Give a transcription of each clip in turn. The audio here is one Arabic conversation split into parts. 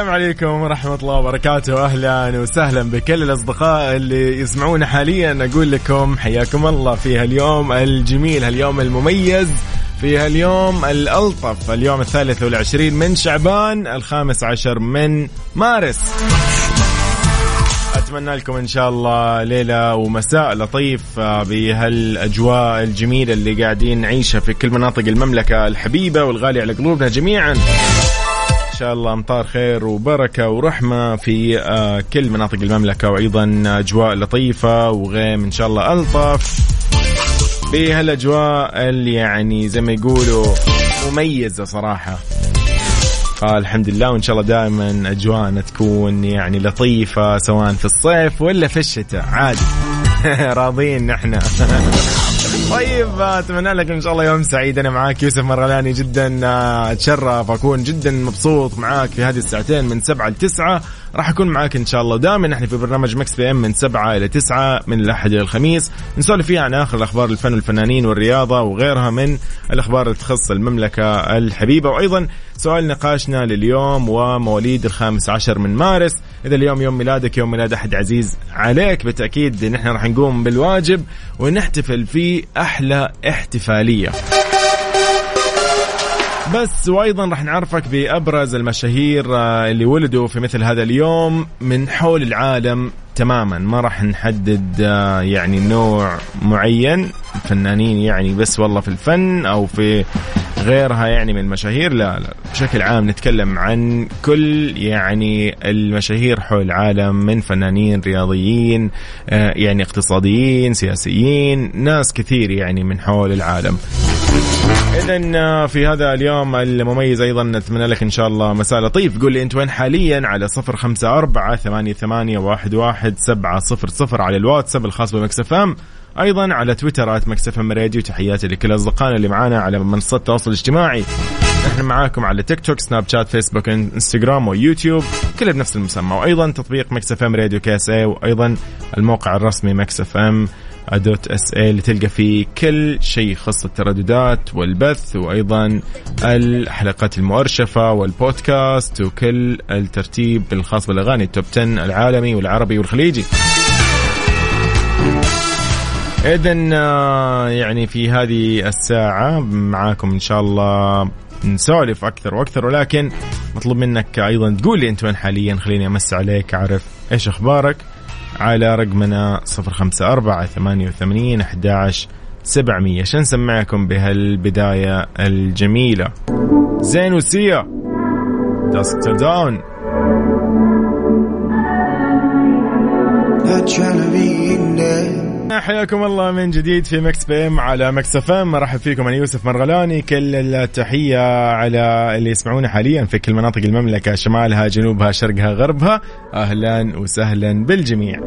السلام عليكم ورحمة الله وبركاته. أهلا وسهلا بكل الأصدقاء اللي يسمعونا حاليا. أقول لكم حياكم الله في هاليوم الجميل هاليوم المميز في هاليوم الألطف اليوم الثالث والعشرين من شعبان الخامس عشر من مارس. أتمنى لكم إن شاء الله ليلة ومساء لطيف آه، بهالأجواء الجميلة اللي قاعدين نعيشها في كل مناطق المملكة الحبيبة والغالية على قلوبنا جميعا. شاء الله أمطار خير وبركة ورحمة في آه، كل مناطق المملكة وأيضا أجواء لطيفة وغيم إن شاء الله ألطف بهالأجواء اللي يعني زي ما يقولوا مميزة صراحة. فالحمد لله وإن شاء الله دائما أجواءنا تكون يعني لطيفة سواء في الصيف ولا في الشتاء. عادي. راضيين نحن. طيب أتمنى لك إن شاء الله يوم سعيد. أنا معاك يوسف مرغلاني جدا آه، أتشرف أكون جدا مبسوط معاك في هذه الساعتين من سبعة لتسعة. راح أكون معاك إن شاء الله. ودائما نحن في برنامج Mix PM من سبعة إلى تسعة من الأحد إلى الخميس. نسولف فيها عن آخر الأخبار الفن والفنانين والرياضة وغيرها من الأخبار اللي تخص المملكة الحبيبة. وأيضا سؤال نقاشنا لليوم ومواليد الخامس عشر من مارس. إذا اليوم يوم ميلادك يوم ميلاد أحد عزيز عليك بالتأكيد نحن راح نقوم بالواجب ونحتفل في أحلى احتفالية. بس وأيضا راح نعرفك بأبرز المشاهير آه، اللي ولدوا في مثل هذا اليوم من حول العالم تماما. ما راح نحدد آه، يعني نوع معين فنانين يعني بس والله في الفن أو في غيرها يعني من المشاهير. لا لا بشكل عام نتكلم عن كل يعني المشاهير حول العالم من فنانين رياضيين آه، يعني اقتصاديين سياسيين ناس كثير يعني من حول العالم. اذا في هذا اليوم المميز أيضا نتمنى لك إن شاء الله مساء لطيف. قول لي أنت وين حاليا؟ على صفر خمسة أربعة ثمانية, ثمانية واحد, واحد سبعة صفر صفر على الواتساب الخاص ب Mix FM. أيضا على تويتر at Mix FM Radio. تحياتي لكل أصدقائنا اللي معانا على منصات التواصل الاجتماعي. إحنا معاكم على تيك توك سناب شات فيسبوك انستغرام ويوتيوب كلها بنفس المسمى. وأيضا تطبيق Mix FM Radio KSA وأيضا الموقع الرسمي Mix FM. dot SA اللي تلقى فيه كل شيء يخص الترددات والبث وأيضا الحلقات المؤرشفة والبودكاست وكل الترتيب الخاص بالأغاني ال top 10 العالمي والعربي والخليجي. اذا يعني في هذه الساعة معاكم إن شاء الله نسولف أكثر وأكثر ولكن مطلوب منك أيضا تقول لي أنت وين حاليا خليني أمسي عليك أعرف إيش أخبارك على رقمنا 054 88 11 700 عشان نسمعكم بهالبداية الجميلة؟ Zayn و Sia. Dusk Till Dawn حياكم الله من جديد في Mix PM على Mix FM. مرحب فيكم أنا يوسف مرغلاني. كل التحية على اللي يسمعونا حاليا في كل مناطق المملكة شمالها جنوبها شرقها غربها. أهلا وسهلا بالجميع.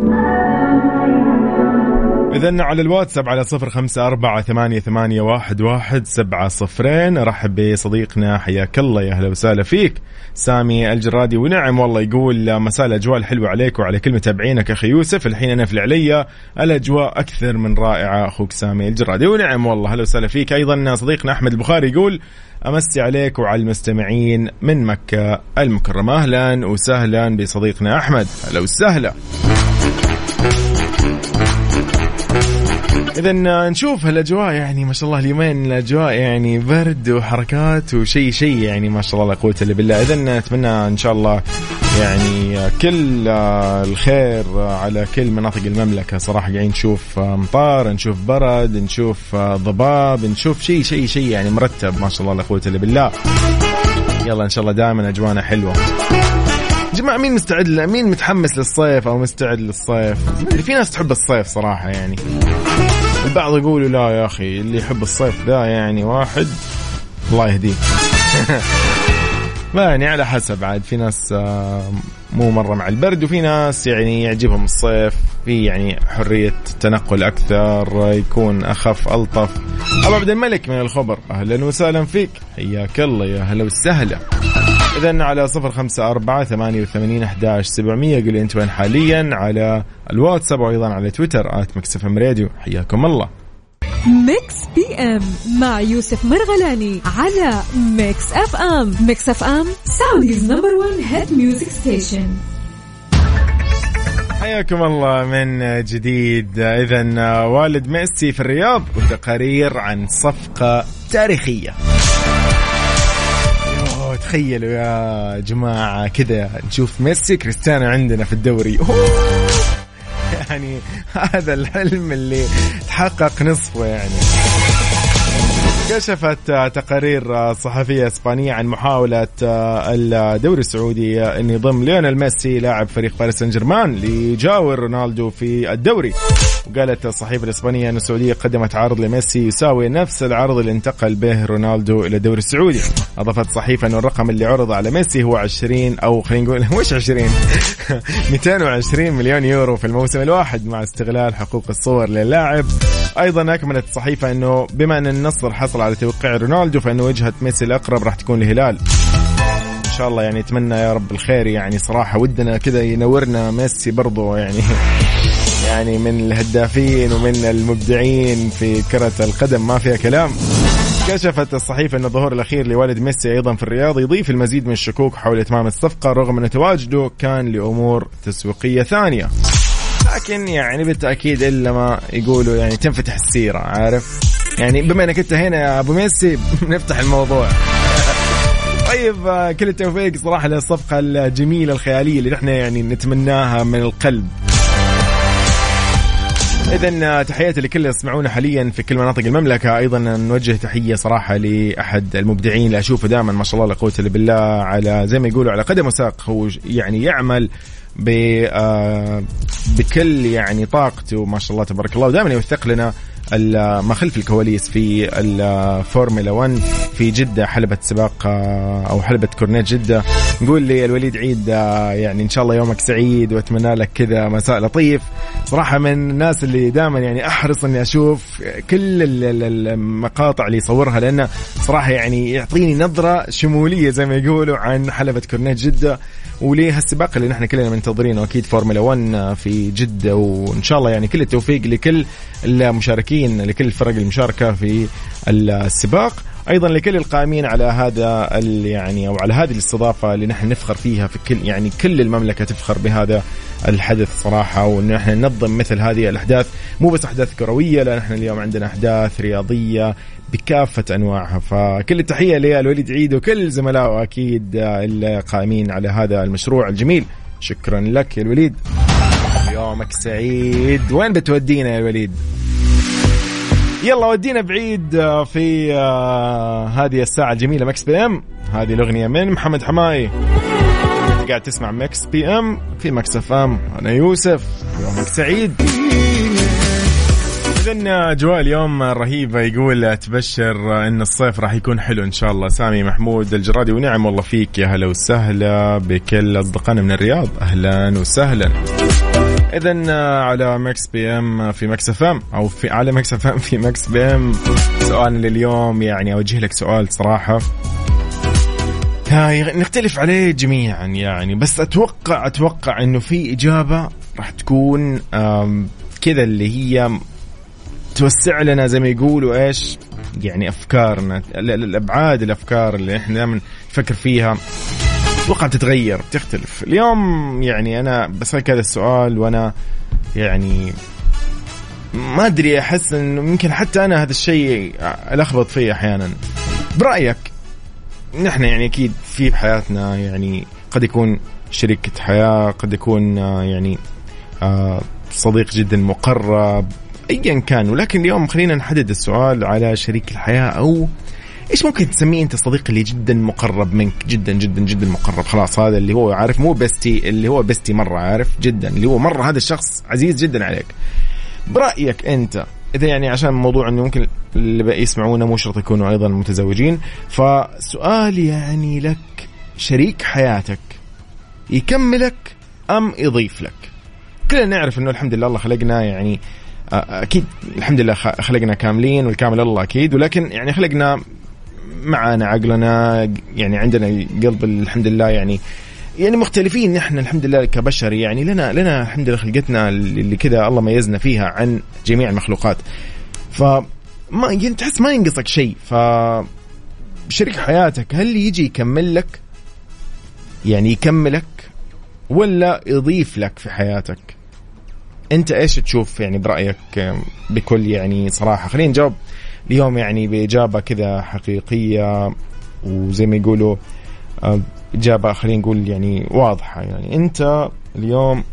إذا على الواتساب على صفر خمسة أربعة ثمانية, ثمانية واحد, واحد سبعة صفرين. أرحب بصديقنا حياك الله يا أهلا وسهلا فيك. سامي الجرادي ونعم والله يقول مساء الأجواء الحلوة عليك وعلى كل متابعينك أخي يوسف. الحين أنا في العلية الأجواء أكثر من رائعة أخوك سامي الجرادي. ونعم والله أهلا وسهلا فيك. أيضا صديقنا أحمد البخاري يقول أمسي عليك وعلى المستمعين من مكة المكرمة. أهلا وسهلا بصديقنا أحمد. أهلا وسهلا. اذا نشوف هالأجواء يعني ما شاء الله اليومين الأجواء يعني برد وحركات وشيء شيء يعني ما شاء الله لا قوة إلا بالله. اذا نتمنى إن شاء الله يعني كل الخير على كل مناطق المملكة. صراحة قاعدين نشوف امطار نشوف برد نشوف ضباب نشوف شيء شيء شيء يعني مرتب ما شاء الله لا قوة إلا بالله. يلا إن شاء الله دائما اجوانا حلوة. جماعة مين مستعد مين متحمس للصيف أو مستعد للصيف؟ في ناس تحب الصيف صراحة يعني. البعض يقولوا لا يا أخي اللي يحب الصيف ذا يعني واحد الله يهديه. ما يعني على حسب عاد في ناس آه، مو مرة مع البرد وفي ناس يعني يعجبهم الصيف في يعني حرية تنقل أكثر يكون أخف ألطف. أبو عبد الملك من الخبر أهلا وسهلا فيك حياك الله يا هلا وسهلا. إذا على صفر خمسة أربعة ثمانية وثمانين أحداش سبعمية. قولي أنت وين حاليا على الواتساب وأيضا على تويتر at Mix FM Radio. حياكم الله. Mix PM مع يوسف مرغلاني على Mix FM. Mix FM Saudi's number 1 hit music station حياكم الله من جديد. اذا والد ميسي في الرياض وتقارير عن صفقة تاريخية. تخيلوا يا جماعة كذا. نشوف ميسي كريستيانو عندنا في الدوري. يعني هذا الحلم اللي تحقق نصفه يعني. كشفت تقارير صحفية إسبانية عن محاولة الدوري السعودي أن يضم ليونيل ميسي لاعب فريق باريس سان جيرمان ليجاور رونالدو في الدوري. وقالت الصحيفة الإسبانية أن السعودية قدمت عرض لميسي يساوي نفس العرض اللي انتقل به رونالدو إلى الدوري السعودي. أضافت الصحيفة أن الرقم اللي عرض على ميسي هو 20 أو خلينا نقول مش 20 220 مليون يورو في الموسم الواحد مع استغلال حقوق الصور للاعب. أيضا أكملت الصحيفة أنه بما أن النصر حصل على توقيع رونالدو فإن وجهة ميسي الأقرب راح تكون الهلال إن شاء الله يعني أتمنى يا رب الخير يعني صراحة ودنا كذا ينورنا ميسي برضو يعني يعني من الهدافين ومن المبدعين في كرة القدم. ما فيها كلام. كشفت الصحيفة أن الظهور الأخير لوالد ميسي أيضا في الرياض يضيف المزيد من الشكوك حول إتمام الصفقة رغم أن تواجده كان لأمور تسويقية ثانية. لكن يعني بالتأكيد إلا ما يقولوا يعني تنفتح السيرة عارف؟ يعني بما أنك أنت هنا يا أبو ميسي نفتح الموضوع. طيب آه، كل التوفيق صراحة للصفقة الجميلة الخيالية اللي نحن يعني نتمناها من القلب. اذا تحياتي لكل اللي يسمعونا حاليا في كل مناطق المملكة. أيضا نوجه تحية صراحة لأحد المبدعين اللي أشوفه دائما ما شاء الله لا قوة إلا بالله على زي ما يقولوا على قدم وساق هو يعني يعمل ب آه، بكل يعني طاقته ما شاء الله تبارك الله ودائما يوثق لنا ما خلف الكواليس في الفورمولا 1 في جدة حلبة سباق آه، أو حلبة كورنيش جدة. نقول لي الوليد عيد آه، يعني إن شاء الله يومك سعيد وأتمنى لك كذا مساء لطيف. صراحة من الناس اللي دائما يعني أحرص إني أشوف كل المقاطع اللي يصورها لأنه صراحة يعني يعطيني نظرة شمولية زي ما يقولوا عن حلبة كورنيش جدة. ولهالسباق اللي نحن كلنا منتظرينه أكيد فورمولا 1 في جدة وإن شاء الله يعني كل التوفيق لكل المشاركين لكل الفرق المشاركة في السباق. أيضا لكل القائمين على هذا يعني أو على هذه الاستضافة اللي نحن نفخر فيها في كل يعني كل المملكة تفخر بهذا الحدث صراحة. وان إحنا ننظم مثل هذه الأحداث. مو بس أحداث كروية لا نحن اليوم عندنا أحداث رياضية بكافة أنواعها. فكل التحية للوليد عيد وكل زملائه أكيد القائمين على هذا المشروع الجميل. شكرا لك يا الوليد يومك سعيد. وين بتودينا يا الوليد يلا ودينا بعيد آه، في آه، هذه الساعة الجميلة Mix PM. هذه الأغنية من محمد حماقي. قاعد تسمع Mix PM في Mix FM. أنا يوسف يومك سعيد. إذن أجواء اليوم رهيبة يقول تبشر أن الصيف راح يكون حلو إن شاء الله. سامي محمود الجرادي ونعم والله فيك يا هلا وسهلا بكل أصدقائنا من الرياض. أهلا وسهلا. إذا على Mix PM في Mix FM أو في على Mix FM في Mix PM. سؤالنا لليوم يعني أوجه لك سؤال صراحة. نختلف عليه جميعا يعني. بس أتوقع أتوقع إنه في إجابة راح تكون كذا اللي هي توسع لنا زي ما يقولوا إيش يعني أفكارنا الابعاد الأفكار اللي إحنا دائما نفكر فيها. أتوقع تتغير. تختلف. اليوم يعني أنا بسألك هذا السؤال وأنا يعني ما أدري أحس انه يمكن حتى أنا هذا الشيء ألخبط فيه أحيانا. برأيك نحن يعني أكيد في بحياتنا يعني قد يكون شريكة حياة قد يكون يعني آه، صديق جدا مقرب ايا كان. ولكن اليوم خلينا نحدد السؤال على شريك الحياة أو إيش ممكن تسميه أنت الصديق اللي جدا مقرب منك؟ جدا جدا جدا مقرب. خلاص هذا اللي هو عارف مو بستي اللي هو بستي مرة عارف؟ جدا. اللي هو مرة هذا الشخص عزيز جدا عليك. برأيك أنت إذا يعني عشان موضوع إنه ممكن اللي يسمعونا مو شرط يكونوا أيضا متزوجين فسؤال يعني لك شريك حياتك يكملك أم يضيف لك؟ كلنا نعرف إنه الحمد لله الله خلقنا يعني أكيد الحمد لله خلقنا كاملين والكامل الله أكيد ولكن يعني خلقنا معنا عقلنا يعني عندنا قلب الحمد لله يعني يعني مختلفين نحن الحمد لله كبشر يعني لنا لنا الحمد لله خلقتنا اللي كذا الله ميزنا فيها عن جميع المخلوقات. ف ما يعني تحس ما ينقصك شيء ف شريك حياتك هل يجي يكمل لك؟ يعني يكملك ولا يضيف لك في حياتك؟ انت إيش تشوف يعني برأيك بكل يعني صراحة؟ خلينا نجاوب. اليوم يعني بإجابة كذا حقيقية وزي ما يقولوا آه، إجابة خلينا نقول يعني واضحة. يعني أنت اليوم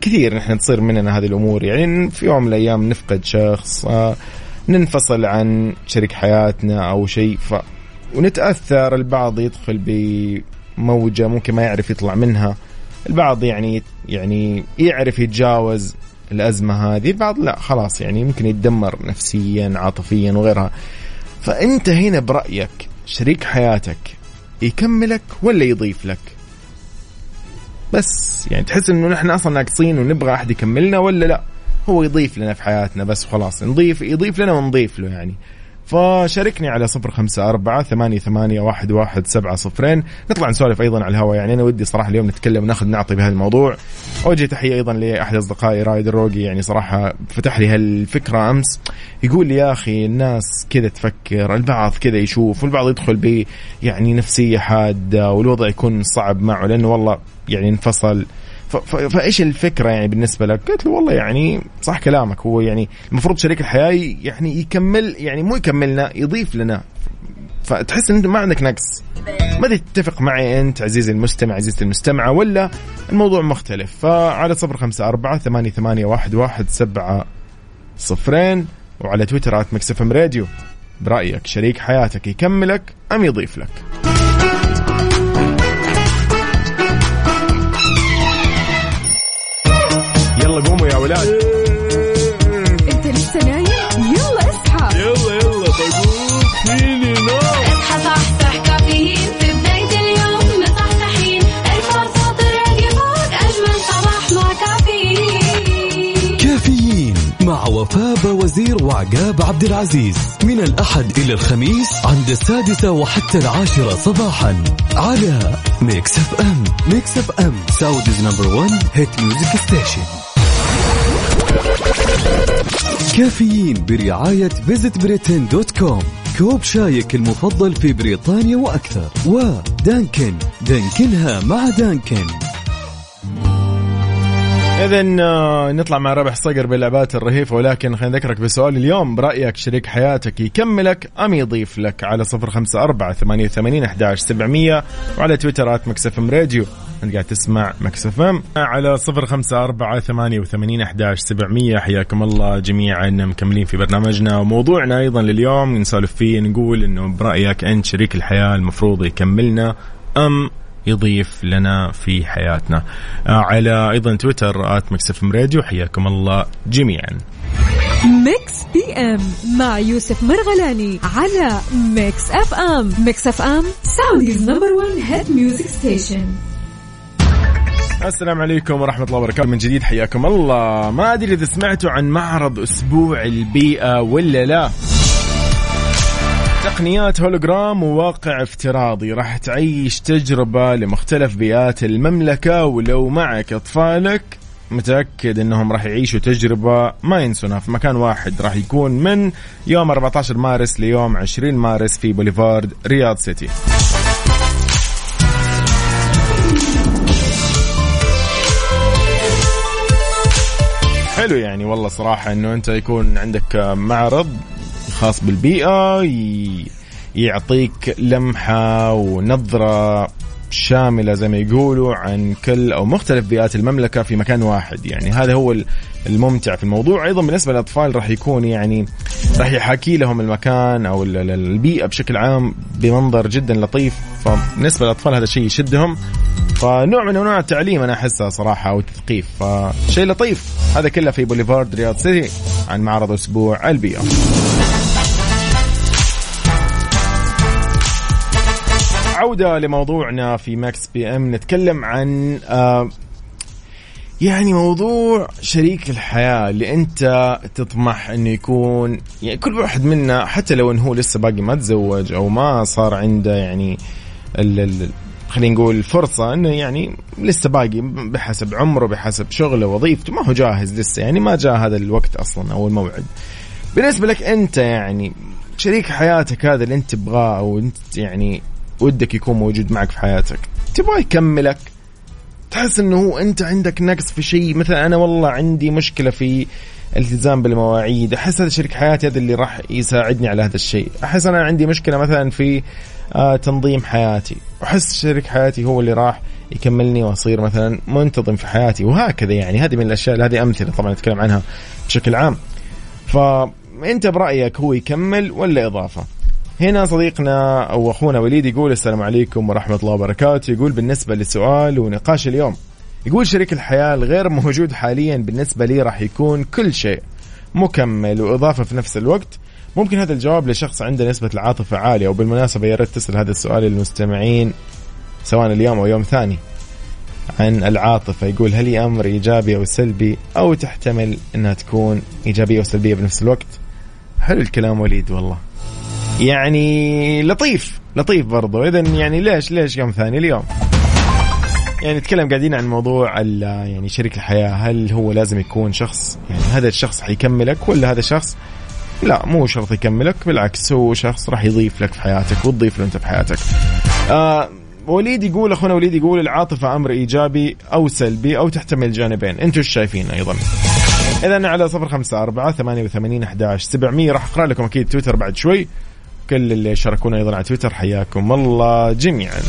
كثير نحن تصير مننا هذه الأمور. يعني في يوم من الأيام نفقد شخص آه، ننفصل عن شريك حياتنا أو شيء ف ونتأثر البعض يدخل بموجة ممكن ما يعرف يطلع منها. البعض يعني يعني يعرف يتجاوز الأزمة هذه البعض لا خلاص يعني ممكن يتدمر نفسيا عاطفيا وغيرها. فأنت هنا برأيك شريك حياتك يكملك ولا يضيف لك؟ بس يعني تحس إنه نحن أصلا ناقصين ونبغى أحد يكملنا ولا لا؟ هو يضيف لنا في حياتنا بس خلاص نضيف يضيف لنا ونضيف له يعني. فشاركني على صفر خمسة أربعة ثمانية, ثمانية واحد, واحد سبعة صفرين. نطلع نسولف أيضا على الهواء. يعني أنا ودي صراحة اليوم نتكلم وناخذ نعطي بهذا الموضوع أوجه تحية أيضا لأحد أصدقائي رايد الروقي. يعني صراحة فتح لي هالفكرة أمس. يقول لي يا أخي الناس كذا تفكر البعض كذا يشوف والبعض يدخل ب يعني نفسية حادة والوضع يكون صعب معه لأنه والله يعني انفصل فايش الفكرة يعني بالنسبة لك؟ قلت له والله يعني صح كلامك هو يعني المفروض شريك الحياة يعني يكمل يعني مو يكملنا يضيف لنا. فتحس إن أنت ما عندك نقص. ما تتفق معي أنت عزيزي المستمع عزيزتي المستمعة ولا الموضوع مختلف؟ فعلى صفر خمسة أربعة ثمانية, ثمانية واحد, واحد سبعة صفرين وعلى تويتر آت راديو. برأيك شريك حياتك يكملك أم يضيف لك؟ ولاد أنت لسه نايم؟ يلا اصحى. يلا يلا بقوم فيني نوم اصحى صحصح كافيين. في بداية اليوم مصحصحين الفرصة تراك فوق أجمل صباح مع كافيين. كافيين مع وفاء وزير وعقاب عبد العزيز. من الأحد إلى الخميس عند السادسة وحتى العاشرة صباحا. على Mix FM Mix FM Saudi's number 1 hit music station كافيين برعاية Visit Britain dot com كوب شايك المفضل في بريطانيا وأكثر. ودانكن. دانكنها مع دانكن. اذا نطلع مع رابح صقر باللعبات الرهيفه ولكن خلينا نذكرك بسؤال اليوم. برأيك شريك حياتك يكملك أم يضيف لك؟ على صفر خمسة أربعة ثمانية وثمانين أحداش سبعمية وعلى تويتر at Mix FM Radio. أنت قاعد تسمع Mix FM. على صفر خمسة أربعة ثمانية وثمانين أحداش سبعمية. حياكم الله جميعا مكملين في برنامجنا. وموضوعنا أيضا لليوم نسولف فيه نقول إنه برأيك أنت شريك الحياة المفروض يكملنا أم يضيف لنا في حياتنا. آه، على أيضا تويتر at Mix FM Radio. حياكم الله جميعا. Mix PM مع يوسف مرغلاني على Mix FM. Mix FM Saudi's number 1 hit music station السلام عليكم ورحمة الله وبركاته. من جديد حياكم الله. ما أدري إذا سمعتوا عن معرض أسبوع البيئة ولا لا. تقنيات هولوجرام وواقع افتراضي. راح تعيش تجربة لمختلف بيئات المملكة ولو معك أطفالك متأكد أنهم راح يعيشوا تجربة ما ينسونها. في مكان واحد راح يكون من يوم 14 مارس ليوم 20 مارس في بوليفارد رياض سيتي. حلو يعني والله صراحة إنه أنت يكون عندك معرض خاص بالبيئة يعطيك لمحة ونظرة شاملة زي ما يقولوا عن كل أو مختلف بيئات المملكة في مكان واحد. يعني هذا هو الممتع في الموضوع. أيضا بالنسبة للأطفال راح يكون يعني راح يحاكي لهم المكان أو البيئة بشكل عام بمنظر جدا لطيف. فبالنسبة للأطفال هذا الشيء يشدهم. فنوع من أنواع التعليم أنا أحسها صراحة أو التثقيف فشيء لطيف. هذا كله في بوليفارد رياض سيتي عن معرض أسبوع البيئه عودة لموضوعنا في Mix PM نتكلم عن آه يعني موضوع شريك الحياة اللي أنت تطمح إنه يكون يعني كل واحد منا حتى لو إنه هو لسه باقي ما تزوج أو ما صار عنده يعني ال ال خلينا نقول فرصة إنه يعني لسه باقي بحسب عمره بحسب شغله وظيفته. ما هو جاهز لسه يعني ما جاء هذا الوقت أصلا أو الموعد. بالنسبة لك أنت يعني شريك حياتك هذا اللي أنت تبغاه أو أنت يعني ودك يكون موجود معك في حياتك تبغاه يكملك؟ تحس إنه هو أنت عندك نقص في شيء؟ مثلا أنا والله عندي مشكلة في التزام بالمواعيد. أحس هذا شريك حياتي هذا اللي راح يساعدني على هذا الشيء. أحس أنا عندي مشكلة مثلا في تنظيم حياتي. احس شريك حياتي هو اللي راح يكملني وأصير مثلا منتظم في حياتي. وهكذا يعني. هذه من الأشياء هذه أمثلة طبعا نتكلم عنها بشكل عام. فانت برأيك هو يكمل ولا إضافة؟ هنا صديقنا أو أخونا وليد يقول السلام عليكم ورحمة الله وبركاته. يقول بالنسبة للسؤال ونقاش اليوم يقول شريك الحياة الغير موجود حاليا بالنسبة لي راح يكون كل شيء مكمل وإضافة في نفس الوقت. ممكن هذا الجواب لشخص عنده نسبة العاطفة عالية وبالمناسبة يا ريت تسأل هذا السؤال للمستمعين سواء اليوم أو يوم ثاني عن العاطفة. يقول هل هي أمر إيجابي أو سلبي؟ أو تحتمل أنها تكون إيجابية وسلبية بنفس الوقت؟ حلو الكلام وليد؟ والله. يعني لطيف لطيف برضو. اذا يعني ليش ليش يوم ثاني؟ اليوم. يعني نتكلم قاعدين عن موضوع يعني شريك الحياة. هل هو لازم يكون شخص يعني هذا الشخص حيكملك ولا هذا شخص لا مو شرط يكملك بالعكس هو شخص راح يضيف لك في حياتك وتضيف له أنت في حياتك. آه وليد يقول أخونا وليد يقول العاطفة أمر إيجابي أو سلبي أو تحتمل الجانبين أنتم إيش شايفين أيضا؟ إذا على صفر خمسة أربعة ثمانية وثمانين أحداش سبعمية. راح أقرأ لكم أكيد تويتر بعد شوي. كل اللي شاركونا أيضا على تويتر حياكم الله جميعا.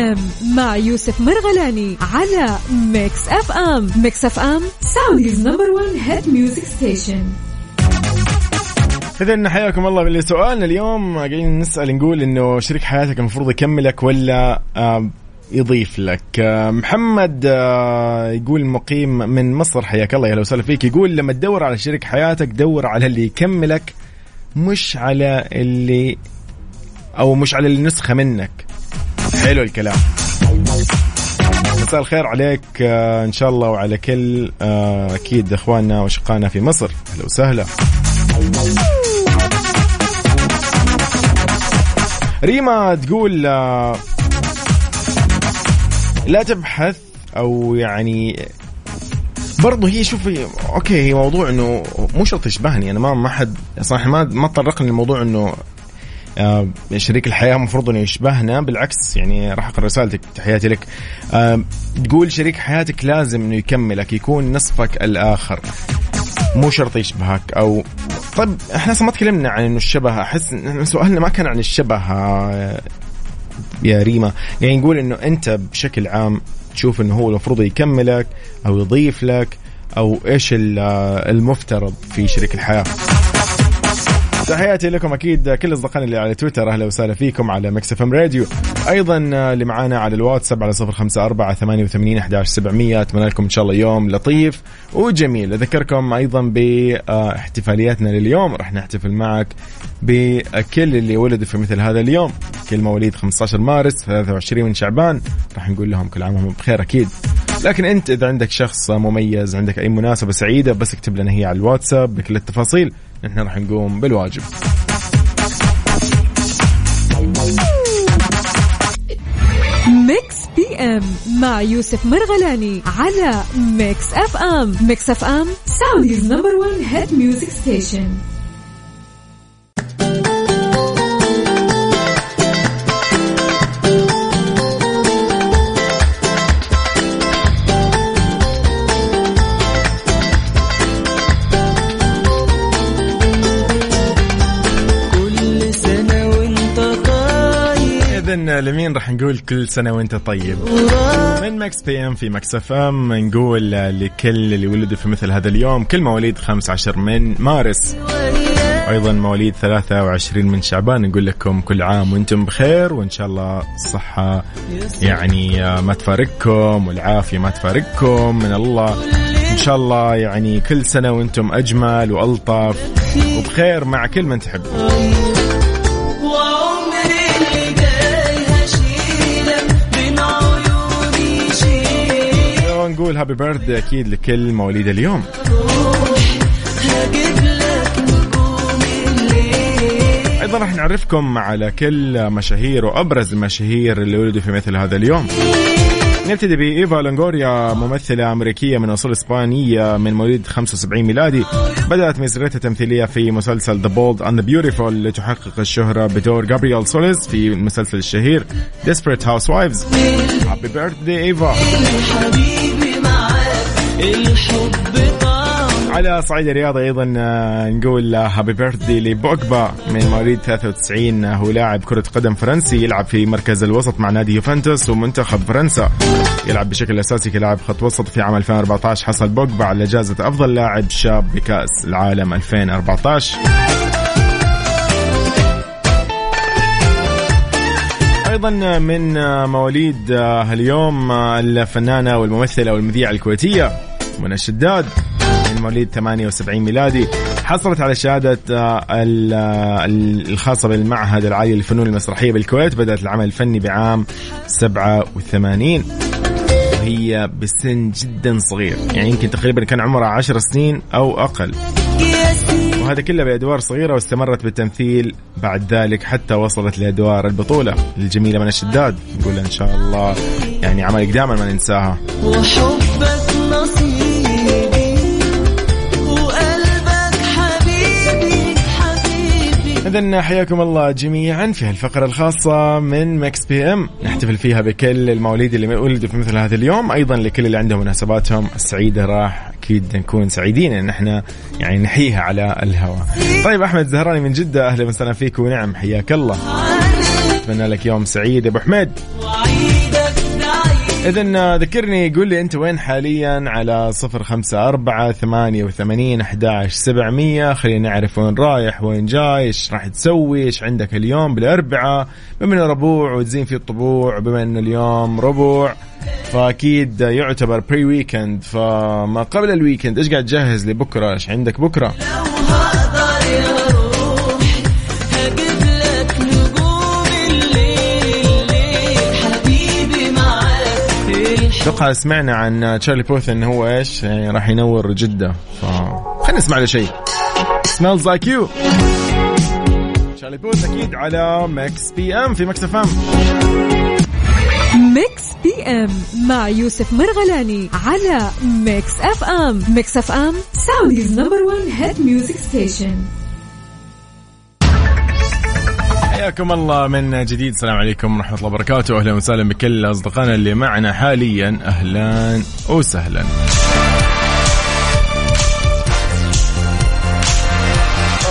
PM مع يوسف مرغلاني على Mix FM Mix FM Saudi's number 1 hit music station إذا حياكم الله باللي سؤالنا اليوم. قاعدين نسأل نقول إنه شريك حياتك المفروض يكملك ولا يضيف لك؟ محمد آه، يقول مقيم من مصر حياك الله يا هلا وسهلا فيك. يقول لما تدور على شريك حياتك دور على اللي يكملك مش على اللي أو مش على النسخة منك. حلو الكلام. مساء الخير عليك آه، إن شاء الله وعلى كل آه، أكيد إخواننا وأشقائنا في مصر. أهلا وسهلا. ريما تقول آه، لا تبحث أو يعني برضه هي شوفي أوكي هي موضوع إنه مو شرط يشبهني أنا ما ما حد صراحة ما ما تطرقني لموضوع إنه شريك الحياة المفروض إنه يشبهنا بالعكس يعني راح أقرأ رسالتك تحياتي لك. آه، تقول شريك حياتك لازم إنه يكملك يكون نصفك الآخر. مو شرط يشبهك. أو طيب إحنا أصلا ما تكلمنا عن إنه الشبه. أحس سؤالنا ما كان عن الشبه آه، يا ريما. يعني نقول إنه أنت بشكل عام تشوف إنه هو المفروض يكملك أو يضيف لك أو إيش ال- آه، المفترض في شريك الحياة. تحياتي لكم أكيد كل اصدقائنا اللي على تويتر أهلا وسهلا فيكم على Mix FM Radio. أيضا اللي معانا على الواتساب على صفر خمسة أربعة ثمانية وثمانين أحداش سبعمية أتمنى لكم إن شاء الله يوم لطيف وجميل. أذكركم أيضا باحتفالياتنا لليوم. راح نحتفل معك بكل اللي ولدوا في مثل هذا اليوم. كل مواليد 15 مارس 23 من شعبان. راح نقول لهم كل عام وهم بخير أكيد. لكن أنت إذا عندك شخص مميز عندك أي مناسبة سعيدة بس اكتب لنا اياها على الواتساب بكل التفاصيل. نحن راح نقوم بالواجب. Mix PM مع يوسف مرغلاني على Mix FM. Mix FM Saudi's number 1 hit music station لمين راح نقول كل سنة وانت طيب؟ من Mix PM في Mix FM نقول لكل اللي ولدوا في مثل هذا اليوم كل مواليد 15 من مارس. أيضا مواليد 23 من شعبان نقول لكم كل عام وأنتم بخير وإن شاء الله الصحة يعني ما تفارقكم والعافية ما تفارقكم من الله. إن شاء الله يعني كل سنة وأنتم أجمل وألطف وبخير مع كل من تحبون. نقول هابي بيرثدي أكيد لكل مواليد اليوم. أيضا راح نعرفكم على كل مشاهير وأبرز المشاهير اللي ولدوا في مثل هذا اليوم. نبتدي بإيفا لونغوريا ممثلة أمريكية من أصول إسبانية من مواليد 75 ميلادي. بدأت مسيرتها التمثيلية في مسلسل Bold and the Beautiful لتحقق الشهرة بدور جابرييل سوليس في المسلسل الشهير Desperate Housewives. Happy birthday إيفا الحب طعم على صعيد الرياضة أيضا آه، نقول happy birthday لبوجبا من مواليد 93 آه، هو لاعب كرة قدم فرنسي يلعب في مركز الوسط مع نادي يوفنتوس ومنتخب فرنسا. يلعب بشكل أساسي كلاعب خط وسط في عام 2014 حصل بوجبا على جائزة أفضل لاعب شاب بكأس العالم 2014 أيضا من آه، مواليد آه، اليوم آه، الفنانة والممثلة والمذيعة الكويتية منى الشداد. من مواليد 78 ميلادي. حصلت على شهادة آه، آه، ال- الخاصة بالمعهد العالي للفنون المسرحية بالكويت. بدأت العمل الفني بعام 87 وهي بسن جدا صغير. يعني يمكن تقريبا كان عمرها 10 سنين أو أقل. وهذا كله بأدوار صغيرة واستمرت بالتمثيل. بعد ذلك حتى وصلت لأدوار البطولة. الجميلة من الشداد. نقول إن شاء الله. يعني عملك دائما ما ننساها. وحبك نصيبي إذا حياكم الله جميعا في هالفقرة الخاصة من Mix PM نحتفل فيها بكل المواليد اللي ولدوا في مثل هذا اليوم أيضا لكل اللي عندهم مناسباتهم السعيدة راح أكيد نكون سعيدين إن إحنا يعني نحييها على الهواء. طيب أحمد زهراني من جدة أهلا وسهلا فيك ونعم حياك الله. أتمنى لك يوم سعيد أبو حميد. إذا ذكرني قول لي أنت وين حاليا على صفر خمسة أربعة ثمانية وثمانين أحداش سبعمية. خلينا نعرف وين رايح وين جاي إيش راح تسوي إيش عندك اليوم؟ بالأربعاء بما إنه ربوع وتزين فيه الطبوع بما إنه اليوم ربوع فأكيد يعتبر pre-weekend فما قبل ال weekend إيش قاعد تجهز لبكرة؟ إيش عندك بكرة؟ معاك أتوقع سمعنا عن تشارلي بوث إنه هو إيش؟ يعني راح ينور جدة. فخلينا نسمع له شيء. Smells like you. تشارلي بوث أكيد على Mix PM في Mix FM. Mix PM مع يوسف مرغلاني على Mix FM. Mix FM Saudi's number 1 hit music station حياكم الله من جديد. السلام عليكم ورحمة الله وبركاته. أهلا وسهلا بكل أصدقائنا اللي معنا حاليا. أهلا وسهلا.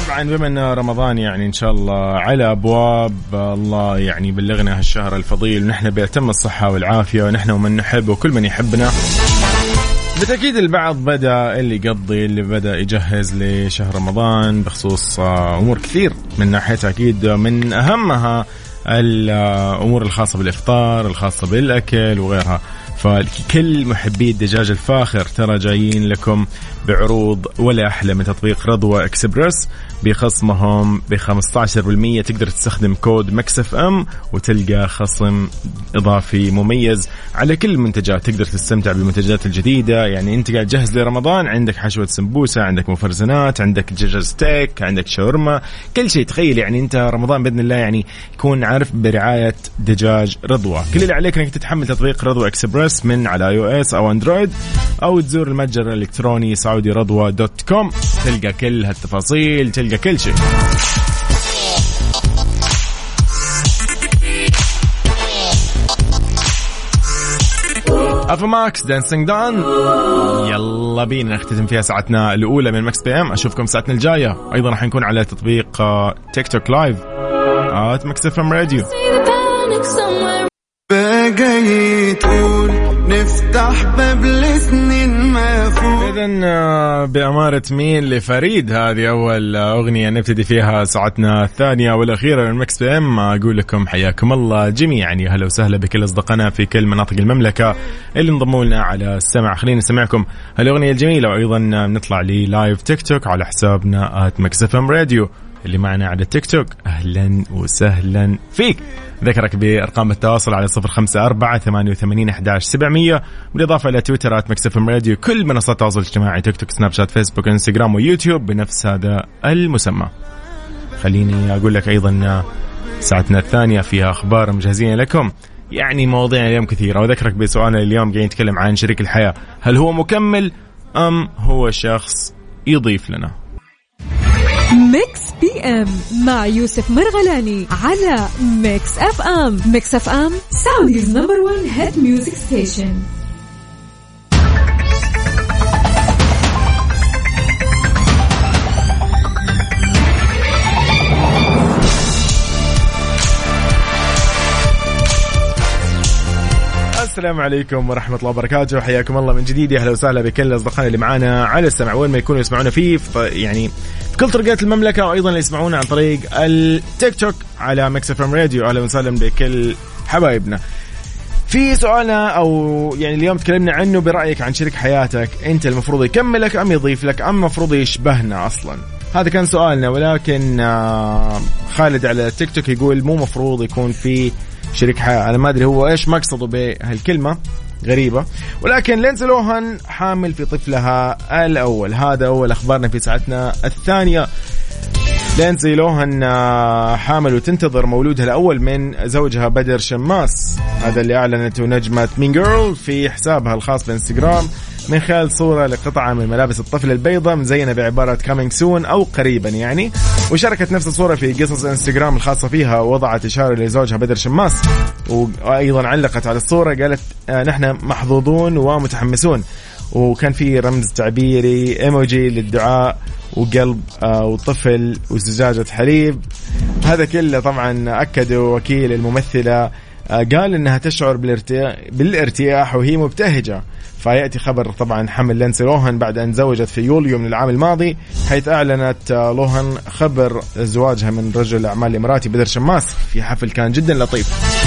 طبعا بما أن رمضان يعني إن شاء الله على أبواب الله يعني يبلغنا هالشهر الفضيل. ونحن بيتم الصحة والعافية ونحن ومن نحب وكل من يحبنا. بالتأكيد البعض بدأ اللي يقضي اللي بدأ يجهز لشهر رمضان بخصوص آه، أمور كثير. من ناحية أكيد من أهمها الأمور الخاصة بالإفطار الخاصة بالأكل وغيرها. فكل محبي الدجاج الفاخر ترى جايين لكم بعروض ولا أحلى من تطبيق رضوى اكسبرس بخصمهم ب 15% تقدر تستخدم كود Mix FM وتلقى خصم إضافي مميز. على كل المنتجات تقدر تستمتع بالمنتجات الجديدة. يعني أنت قاعد تجهز لرمضان عندك حشوة سمبوسة عندك مفرزنات عندك دجاج ستيك عندك شاورما. كل شيء تخيل يعني أنت رمضان بإذن الله يعني يكون عارف برعاية دجاج رضوى. كل اللي عليك إنك تحمل تطبيق رضوى اكسبرس من على iOS أو أندرويد أو تزور المتجر الإلكتروني سعودي. رضوى dot com. تلقى كل هالتفاصيل تلقى كل شيء. أفا ماكس Dancing's Done يلا بينا نختتم فيها ساعتنا الأولى من Mix PM أشوفكم ساعتنا الجاية. أيضا راح نكون على تطبيق تيك توك live at Mix FM Radio بقى تقول نفتح باب لسنين مفهوم اذا بأمارة مين؟ لفريد. هذه أول أغنية نبتدي فيها ساعتنا الثانية والأخيرة من Mix PM. أقول لكم حياكم الله جميعا. يا هلا وسهلا بكل أصدقائنا في كل مناطق المملكة اللي انضموا لنا على السمع خلينا نسمعكم هالأغنية الجميلة. وأيضا نطلع لي live تيك توك على حسابنا Mix FM Radio. اللي معنا على التيك توك أهلا وسهلا فيك. ذكرك بأرقام التواصل على صفر خمسة أربعة ثمانية وثمانين أحداش سبعمية. بالإضافة إلى تويتر Mix FM Radio كل منصات التواصل الاجتماعي تيك توك سناب شات فيسبوك إنستغرام ويوتيوب بنفس هذا المسمى. خليني أقول لك أيضا ساعتنا الثانية فيها أخبار مجهزين لكم. يعني مواضيع اليوم كثيرة. وذكرك بسؤالنا اليوم قاعدين نتكلم عن شريك الحياة. هل هو مكمل أم هو شخص يضيف لنا؟ Mix PM مع يوسف مرغلاني على Mix FM Mix FM Saudi's number 1 hit music station السلام عليكم ورحمة الله وبركاته. حياكم الله من جديد. يا أهلا وسهلا بكل أصدقائنا اللي معانا على السمع. وين ما يكونوا يسمعونا فيه يعني كل طرقات المملكة وأيضا اللي يسمعونا عن طريق التيك توك على Mix FM Radio. أهلا وسهلا بكل حبايبنا. في سؤالنا أو يعني اليوم تكلمنا عنه برأيك عن شريك حياتك. أنت المفروض يكملك أم يضيف لك؟ أم المفروض يشبهنا أصلا؟ هذا كان سؤالنا. ولكن آه، خالد على التيك توك يقول مو مفروض يكون في شريك حياة. أنا ما أدري هو إيش مقصده بهالكلمة. غريبة. ولكن لينزي لوهان حامل في طفلها الأول. هذا أول أخبارنا في ساعتنا الثانية. لينزي لوهان آه، حامل وتنتظر مولودها الأول من زوجها بدر شماس. هذا اللي أعلنته نجمة Mean Girls في حسابها الخاص بإنستغرام. من خلال صورة لقطعة من ملابس الطفل البيضاء مزينة بعبارة coming soon أو قريبا يعني. وشاركت نفس الصورة في قصص إنستغرام الخاصة فيها ووضعت إشارة لزوجها بدر شماس. وأيضا علقت على الصورة قالت آه، نحن محظوظون ومتحمسون. وكان في رمز تعبيري إيموجي للدعاء. وقلب آه، وطفل وزجاجة حليب. هذا كله طبعا أكده وكيل الممثلة آه، قال إنها تشعر بالارتياح, وهي مبتهجة. فيأتي خبر طبعا حمل لينسي لوهان بعد أن تزوجت في يوليو من العام الماضي حيث أعلنت آه، لوهان خبر زواجها من رجل الاعمال الإماراتي بدر شماس في حفل كان جدا لطيف.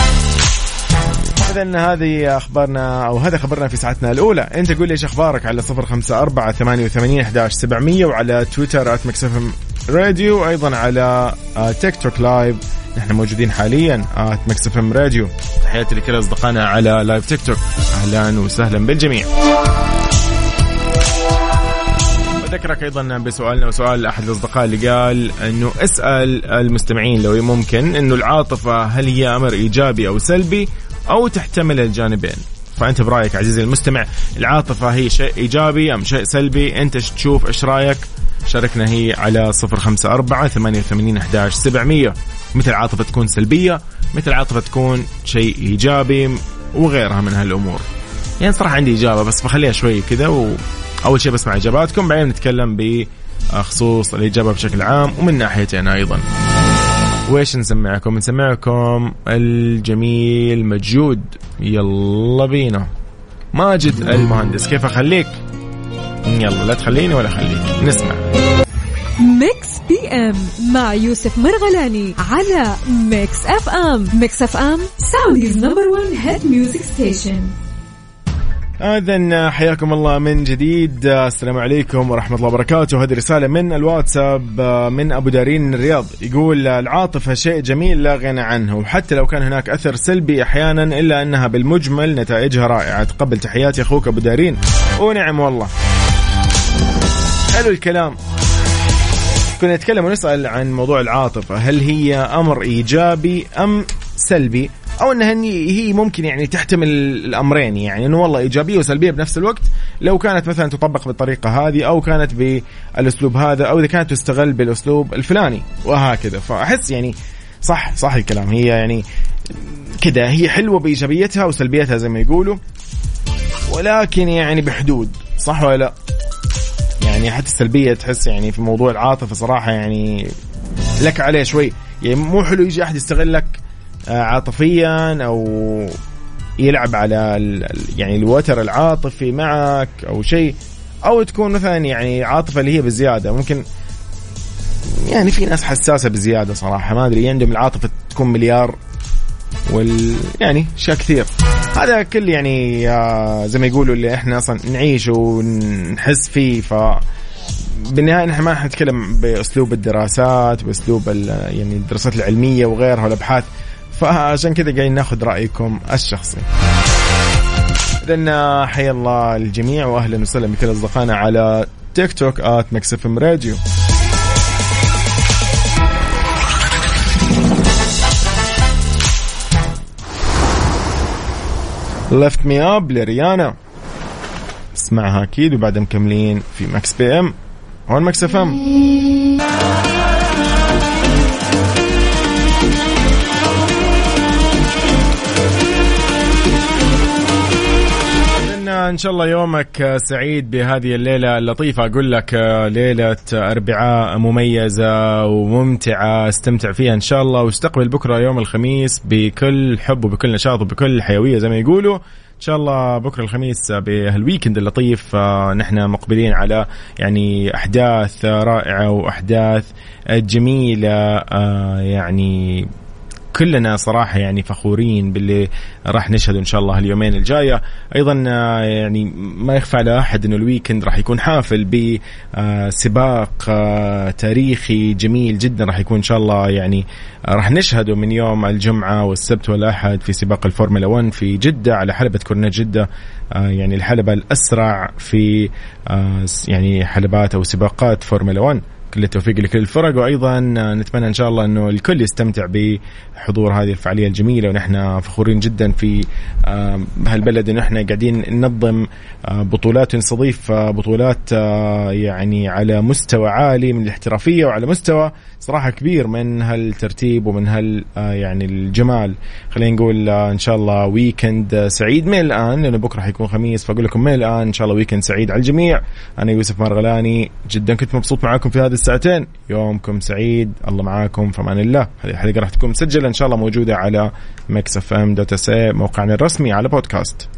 اذا هذه أخبارنا أو هذا خبرنا في ساعتنا الأولى. أنت قول لي إيش أخبارك على صفر خمسة أربعة ثمانية وثمانين أحداش سبعمية وعلى تويتر Mix FM Radio وأيضا على آه، تيك توك live. نحن موجودين حاليا at Mix FM Radio. تحياتي لكل أصدقائنا على live تيك توك. أهلا وسهلا بالجميع. أذكرك أيضا بسؤالنا وسؤال أحد الأصدقاء اللي قال أنه اسأل المستمعين لو ممكن أنه العاطفة هل هي أمر إيجابي أو سلبي أو تحتمل الجانبين؟ فأنت برأيك عزيزي المستمع العاطفة هي شيء إيجابي أم شيء سلبي؟ إيش تشوف؟ إيش رأيك؟ شاركنا هي على صفر خمسة أربعة ثمانية وثمانين أحداش سبعمية. مثل عاطفة تكون سلبية مثل عاطفة تكون شيء إيجابي وغيرها من هالأمور. يعني صراحة عندي إجابة بس بخليها شوي كذا وأول شيء بسمع إجاباتكم بعدين نتكلم بخصوص الإجابة بشكل عام ومن ناحيتي أنا أيضا. وإيش نسمعكم؟ نسمعكم الجميل ماجد. يلا بينا. ماجد المهندس كيف أخليك؟ يلا لا تخليني ولا أخليك. نسمع. Mix PM مع يوسف مرغلاني على Mix FM Mix FM Saudi's number 1 hit music station اذا حياكم الله من جديد. السلام عليكم ورحمة الله وبركاته. هذه رسالة من الواتساب من أبو دارين الرياض. يقول العاطفة شيء جميل لا غنى عنه وحتى لو كان هناك أثر سلبي أحيانا إلا أنها بالمجمل نتائجها رائعة. تقبل تحياتي أخوك أبو دارين. ونعم والله. حلو الكلام. كنا نتكلم ونسأل عن موضوع العاطفة. هل هي أمر إيجابي أم سلبي؟ أو إنها هي ممكن يعني تحتمل الأمرين يعني إنه والله إيجابية وسلبية بنفس الوقت. لو كانت مثلا تطبق بالطريقة هذه أو كانت بالأسلوب هذا أو إذا كانت تستغل بالأسلوب الفلاني وهكذا. فأحس يعني صح صح الكلام. هي يعني كذا هي حلوة بإيجابيتها وسلبيتها زي ما يقولوا ولكن يعني بحدود. صح ولا لا؟ يعني حتى السلبية تحس يعني في موضوع العاطفة صراحة يعني لك عليه شوي. يعني مو حلو يجي أحد يستغلك عاطفيا أو يلعب على يعني الوتر العاطفي معك أو شيء أو تكون مثلا يعني عاطفة اللي هي بزيادة. ممكن يعني في ناس حساسة بزيادة صراحة ما أدري عندهم العاطفة تكون مليار وال يعني أشياء كثير. هذا كل يعني آه، زي ما يقولوا اللي إحنا أصلا نعيش ونحس فيه. ف بالنهاية نحن ما حنتكلم بأسلوب الدراسات بأسلوب يعني الدراسات العلمية وغيرها والأبحاث. فعشان كذا قاعدين ناخذ رأيكم الشخصي. اذا حيا الله الجميع واهلا وسهلا بكل أصدقائنا على تيك توك at Mix FM Radio Lift Me Up لريانا اسمعها أكيد وبعدها مكملين في Mix PM on Mix FM إن شاء الله يومك سعيد بهذه الليلة اللطيفة. أقول لك ليلة أربعاء مميزة وممتعة استمتع فيها إن شاء الله. واستقبل بكرة يوم الخميس بكل حب وبكل نشاط وبكل حيوية زي ما يقولوا. إن شاء الله بكرة الخميس بهال weekend اللطيف آه، نحن مقبلين على يعني أحداث رائعة وأحداث جميلة آه، يعني كلنا صراحة يعني فخورين باللي راح نشهده إن شاء الله اليومين الجاية. أيضا آه، يعني ما يخفى على أحد إنه ال weekend راح يكون حافل بسباق آه، تاريخي جميل جدا راح يكون إن شاء الله يعني آه، راح نشهده من يوم الجمعة والسبت والأحد في سباق الفورمولا 1 في جدة على حلبة كورنيش جدة آه، يعني الحلبة الأسرع في آه، يعني حلبات أو سباقات فورمولا 1 كل التوفيق لكل الفرق وأيضا نتمنى إن شاء الله إنه الكل يستمتع بحضور هذه الفعالية الجميلة ونحن فخورين جدا في هالبلد إنه إحنا قاعدين ننظم آه، بطولات ونستضيف بطولات آه، يعني على مستوى عالي من الاحترافية وعلى مستوى صراحة كبير من هالترتيب ومن هال آه، يعني الجمال. خلينا نقول إن شاء الله weekend سعيد. من الآن لأنه بكرة حيكون خميس فأقول لكم من الآن إن شاء الله weekend سعيد على الجميع. أنا يوسف مرغلاني جدا كنت مبسوط معاكم في هذه الساعتين. يومكم سعيد. الله معاكم. في أمان الله. هذه الحلقة راح تكون مسجلة إن شاء الله موجودة على Mix FM dot S موقعنا الرسمي على بودكاست.